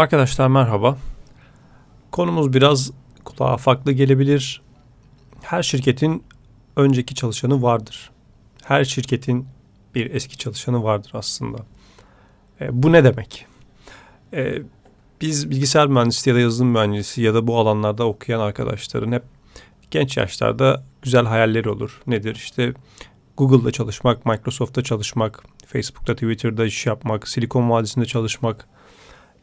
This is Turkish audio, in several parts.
Arkadaşlar merhaba. Konumuz biraz kulağa farklı gelebilir. Her şirketin önceki çalışanı vardır. Her şirketin bir eski çalışanı vardır aslında. E, bu ne demek? E, biz bilgisayar mühendisliği ya da yazılım mühendisi ya da bu alanlarda okuyan arkadaşların hep genç yaşlarda güzel hayalleri olur. Nedir? İşte Google'da çalışmak, Microsoft'ta çalışmak, Facebook'ta, Twitter'da iş yapmak, Silikon Vadisi'nde çalışmak.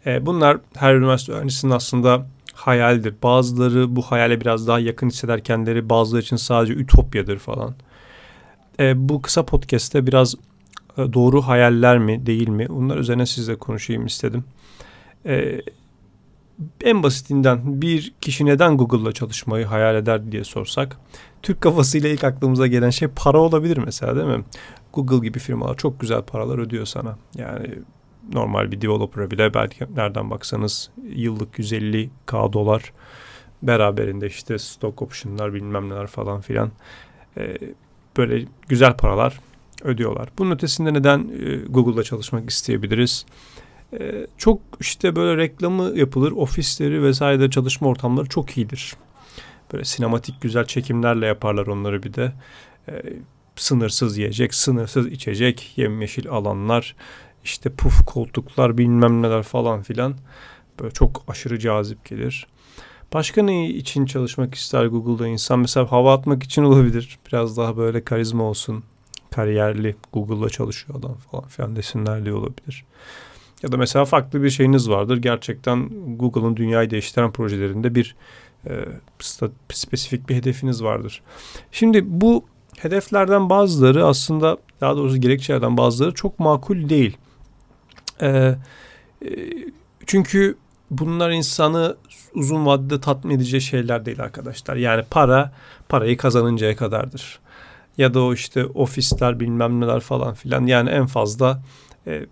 E, bunlar her üniversite öğrencisinin aslında hayaldir. Bazıları bu hayale biraz daha yakın hisseder kendileri, bazıları için sadece ütopyadır falan. E, bu kısa podcast'te biraz e, doğru hayaller mi değil mi? Bunlar üzerine sizle konuşayım istedim. En basitinden bir kişi neden Google'la çalışmayı hayal eder diye sorsak Türk kafasıyla ilk aklımıza gelen şey para olabilir mesela değil mi? Google gibi firmalar çok güzel paralar ödüyor sana. Yani normal bir developer'a bile belki nereden baksanız yıllık 150k dolar beraberinde işte stock option'lar bilmem neler falan filan ee, böyle güzel paralar ödüyorlar. Bunun ötesinde neden e, Google'da çalışmak isteyebiliriz? Ee, çok işte böyle reklamı yapılır. Ofisleri vesaire çalışma ortamları çok iyidir. Böyle sinematik güzel çekimlerle yaparlar onları bir de. Ee, sınırsız yiyecek, sınırsız içecek, yemyeşil alanlar, işte puf koltuklar bilmem neler falan filan. Böyle çok aşırı cazip gelir. Başka ne için çalışmak ister Google'da insan? Mesela hava atmak için olabilir. Biraz daha böyle karizma olsun. Kariyerli Google'da çalışıyor adam falan filan desinler diye olabilir. Ya da mesela farklı bir şeyiniz vardır. Gerçekten Google'ın dünyayı değiştiren projelerinde bir e, spesifik bir hedefiniz vardır. Şimdi bu hedeflerden bazıları aslında daha doğrusu gerekçelerden bazıları çok makul değil. E, e, çünkü bunlar insanı uzun vadede tatmin edeceği şeyler değil arkadaşlar. Yani para parayı kazanıncaya kadardır. Ya da o işte ofisler bilmem neler falan filan. Yani en fazla e,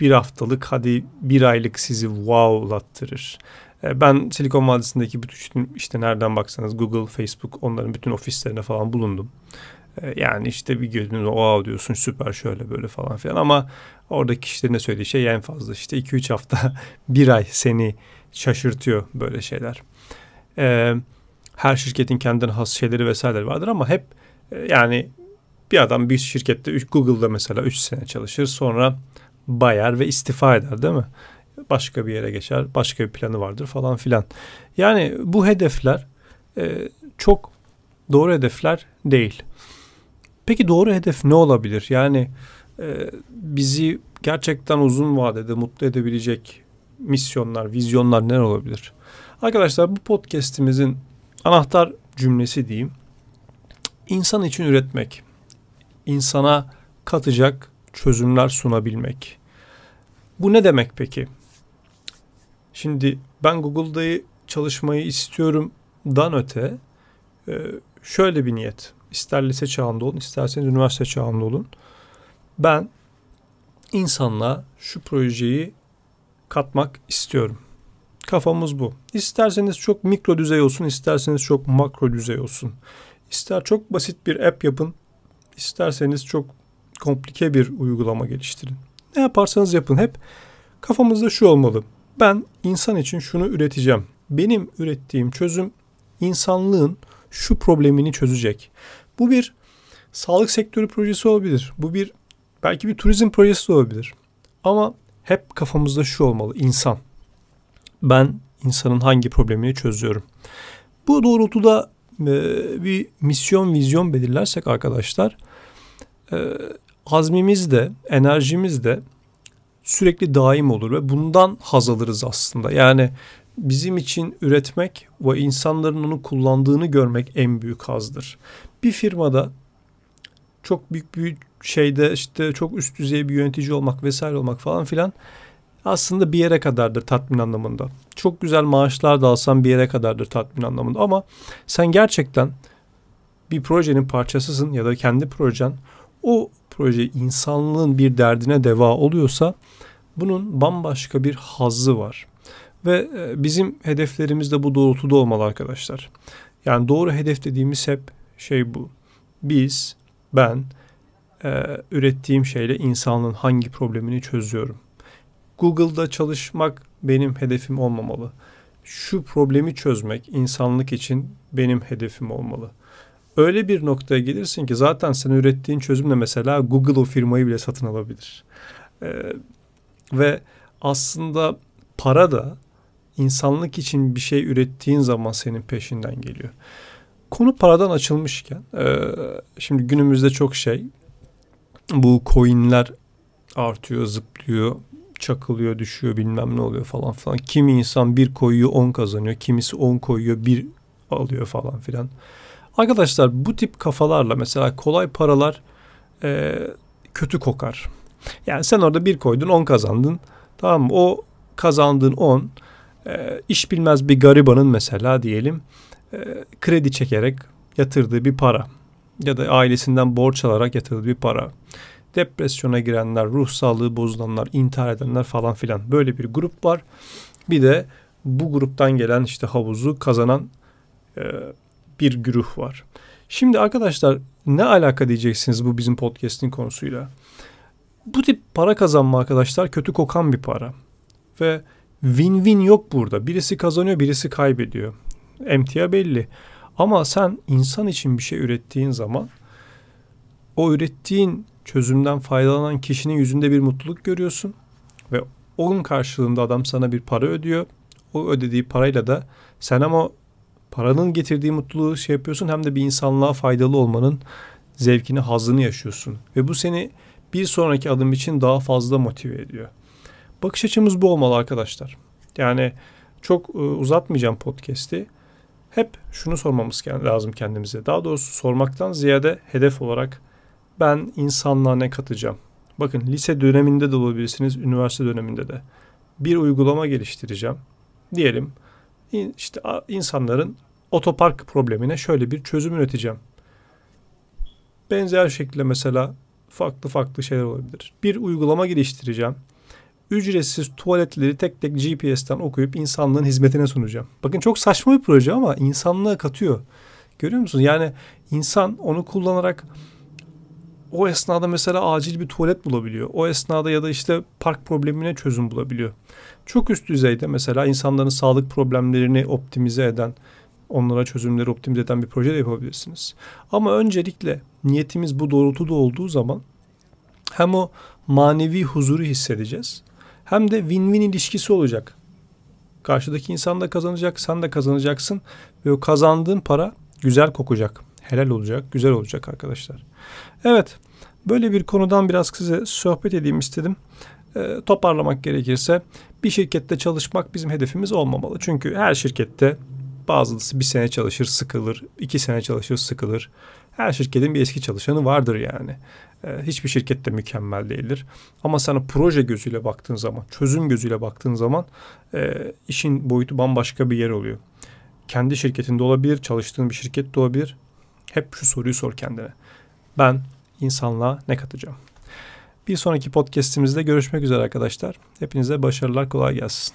bir haftalık hadi bir aylık sizi wowlattırır. E, ben Silikon Vadisi'ndeki bütün işte nereden baksanız Google, Facebook onların bütün ofislerine falan bulundum. E, yani işte bir gözünüz wow diyorsun süper şöyle böyle falan filan ama oradaki kişilerin de söylediği şey en fazla işte 2-3 hafta bir ay seni şaşırtıyor böyle şeyler. E, her şirketin kendine has şeyleri vesaireleri vardır ama hep yani bir adam bir şirkette Google'da mesela 3 sene çalışır sonra bayar ve istifa eder değil mi? Başka bir yere geçer, başka bir planı vardır falan filan. Yani bu hedefler e, çok doğru hedefler değil. Peki doğru hedef ne olabilir? Yani e, bizi gerçekten uzun vadede mutlu edebilecek misyonlar, vizyonlar ne olabilir? Arkadaşlar bu podcast'imizin anahtar cümlesi diyeyim. İnsan için üretmek, insana katacak çözümler sunabilmek. Bu ne demek peki? Şimdi ben Google'da çalışmayı istiyorum dan öte e, şöyle bir niyet. İster lise çağında olun, isterseniz üniversite çağında olun. Ben insanla şu projeyi katmak istiyorum. Kafamız bu. İsterseniz çok mikro düzey olsun, isterseniz çok makro düzey olsun. İster çok basit bir app yapın, isterseniz çok komplike bir uygulama geliştirin. Ne yaparsanız yapın hep kafamızda şu olmalı. Ben insan için şunu üreteceğim. Benim ürettiğim çözüm insanlığın şu problemini çözecek. Bu bir sağlık sektörü projesi olabilir. Bu bir belki bir turizm projesi olabilir. Ama hep kafamızda şu olmalı. insan. Ben insanın hangi problemini çözüyorum. Bu doğrultuda bir misyon, vizyon belirlersek arkadaşlar azmimiz de, enerjimiz de sürekli daim olur ve bundan haz alırız aslında. Yani bizim için üretmek ve insanların onu kullandığını görmek en büyük hazdır. Bir firmada çok büyük bir şeyde işte çok üst düzey bir yönetici olmak vesaire olmak falan filan aslında bir yere kadardır tatmin anlamında. Çok güzel maaşlar da alsan bir yere kadardır tatmin anlamında ama sen gerçekten bir projenin parçasısın ya da kendi projen o proje insanlığın bir derdine deva oluyorsa bunun bambaşka bir hazzı var. Ve e, bizim hedeflerimiz de bu doğrultuda olmalı arkadaşlar. Yani doğru hedef dediğimiz hep şey bu. Biz, ben e, ürettiğim şeyle insanlığın hangi problemini çözüyorum. Google'da çalışmak benim hedefim olmamalı. Şu problemi çözmek insanlık için benim hedefim olmalı. Öyle bir noktaya gelirsin ki zaten sen ürettiğin çözümle mesela Google o firmayı bile satın alabilir. Ee, ve aslında para da insanlık için bir şey ürettiğin zaman senin peşinden geliyor. Konu paradan açılmışken e, şimdi günümüzde çok şey bu coinler artıyor, zıplıyor, çakılıyor, düşüyor bilmem ne oluyor falan filan. Kimi insan bir koyuyor on kazanıyor, kimisi on koyuyor bir alıyor falan filan. Arkadaşlar bu tip kafalarla mesela kolay paralar e, kötü kokar. Yani sen orada bir koydun on kazandın. Tamam mı? O kazandığın on e, iş bilmez bir garibanın mesela diyelim e, kredi çekerek yatırdığı bir para ya da ailesinden borç alarak yatırdığı bir para. Depresyona girenler, ruh sağlığı bozulanlar, intihar edenler falan filan böyle bir grup var. Bir de bu gruptan gelen işte havuzu kazanan e, bir güruh var. Şimdi arkadaşlar ne alaka diyeceksiniz bu bizim podcast'in konusuyla? Bu tip para kazanma arkadaşlar kötü kokan bir para. Ve win-win yok burada. Birisi kazanıyor, birisi kaybediyor. Emtia belli. Ama sen insan için bir şey ürettiğin zaman o ürettiğin çözümden faydalanan kişinin yüzünde bir mutluluk görüyorsun ve onun karşılığında adam sana bir para ödüyor. O ödediği parayla da sen ama paranın getirdiği mutluluğu şey yapıyorsun hem de bir insanlığa faydalı olmanın zevkini, hazını yaşıyorsun. Ve bu seni bir sonraki adım için daha fazla motive ediyor. Bakış açımız bu olmalı arkadaşlar. Yani çok e, uzatmayacağım podcast'i. Hep şunu sormamız lazım kendimize. Daha doğrusu sormaktan ziyade hedef olarak ben insanlığa ne katacağım? Bakın lise döneminde de olabilirsiniz, üniversite döneminde de. Bir uygulama geliştireceğim. Diyelim işte insanların otopark problemine şöyle bir çözüm üreteceğim. Benzer şekilde mesela farklı farklı şeyler olabilir. Bir uygulama geliştireceğim. Ücretsiz tuvaletleri tek tek GPS'ten okuyup insanlığın hizmetine sunacağım. Bakın çok saçma bir proje ama insanlığa katıyor. Görüyor musunuz? Yani insan onu kullanarak o esnada mesela acil bir tuvalet bulabiliyor. O esnada ya da işte park problemine çözüm bulabiliyor. Çok üst düzeyde mesela insanların sağlık problemlerini optimize eden, onlara çözümleri optimize eden bir proje de yapabilirsiniz. Ama öncelikle niyetimiz bu doğrultuda olduğu zaman hem o manevi huzuru hissedeceğiz hem de win-win ilişkisi olacak. Karşıdaki insan da kazanacak, sen de kazanacaksın ve o kazandığın para güzel kokacak, helal olacak, güzel olacak arkadaşlar. Evet, böyle bir konudan biraz size sohbet edeyim istedim. E, toparlamak gerekirse bir şirkette çalışmak bizim hedefimiz olmamalı. Çünkü her şirkette bazısı bir sene çalışır sıkılır, iki sene çalışır sıkılır. Her şirketin bir eski çalışanı vardır yani. E, hiçbir şirket de mükemmel değildir. Ama sana proje gözüyle baktığın zaman, çözüm gözüyle baktığın zaman e, işin boyutu bambaşka bir yer oluyor. Kendi şirketinde olabilir, çalıştığın bir şirkette olabilir. Hep şu soruyu sor kendine. Ben insanlığa ne katacağım? Bir sonraki podcastimizde görüşmek üzere arkadaşlar. Hepinize başarılar kolay gelsin.